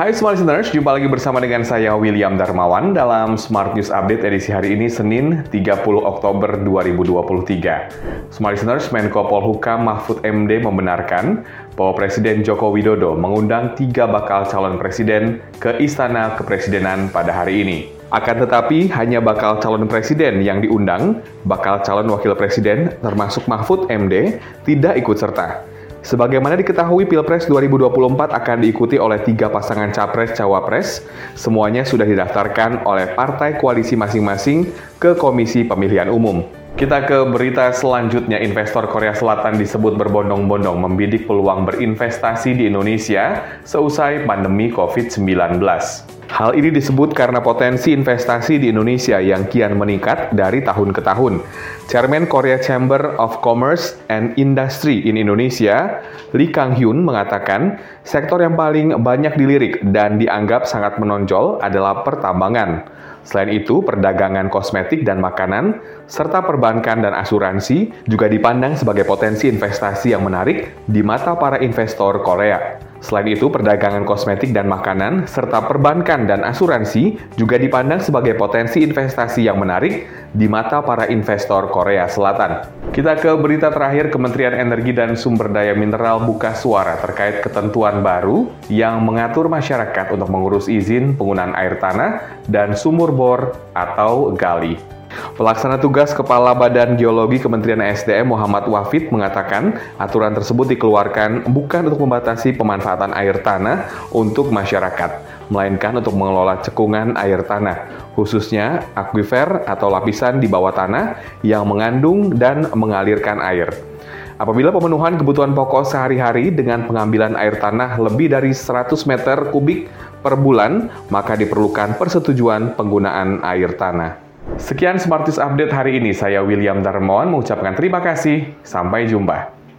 Hai Smart Listeners, jumpa lagi bersama dengan saya William Darmawan dalam Smart News Update edisi hari ini Senin 30 Oktober 2023. Smart Listeners, Menko Polhukam Mahfud MD membenarkan bahwa Presiden Joko Widodo mengundang tiga bakal calon presiden ke Istana Kepresidenan pada hari ini. Akan tetapi, hanya bakal calon presiden yang diundang, bakal calon wakil presiden termasuk Mahfud MD tidak ikut serta. Sebagaimana diketahui Pilpres 2024 akan diikuti oleh tiga pasangan capres-cawapres, semuanya sudah didaftarkan oleh partai koalisi masing-masing ke Komisi Pemilihan Umum. Kita ke berita selanjutnya, investor Korea Selatan disebut berbondong-bondong membidik peluang berinvestasi di Indonesia seusai pandemi COVID-19. Hal ini disebut karena potensi investasi di Indonesia yang kian meningkat dari tahun ke tahun. Chairman Korea Chamber of Commerce and Industry in Indonesia, Lee Kang Hyun mengatakan, sektor yang paling banyak dilirik dan dianggap sangat menonjol adalah pertambangan. Selain itu, perdagangan kosmetik dan makanan, serta perbankan dan asuransi juga dipandang sebagai potensi investasi yang menarik di mata para investor Korea. Selain itu, perdagangan kosmetik dan makanan, serta perbankan dan asuransi juga dipandang sebagai potensi investasi yang menarik di mata para investor Korea Selatan. Kita ke berita terakhir, Kementerian Energi dan Sumber Daya Mineral buka suara terkait ketentuan baru yang mengatur masyarakat untuk mengurus izin penggunaan air tanah dan sumur bor atau gali. Pelaksana tugas Kepala Badan Geologi Kementerian SDM Muhammad Wafid mengatakan aturan tersebut dikeluarkan bukan untuk membatasi pemanfaatan air tanah untuk masyarakat, melainkan untuk mengelola cekungan air tanah, khususnya akuifer atau lapisan di bawah tanah yang mengandung dan mengalirkan air. Apabila pemenuhan kebutuhan pokok sehari-hari dengan pengambilan air tanah lebih dari 100 meter kubik per bulan, maka diperlukan persetujuan penggunaan air tanah. Sekian Smartis Update hari ini. Saya William Darmawan mengucapkan terima kasih. Sampai jumpa.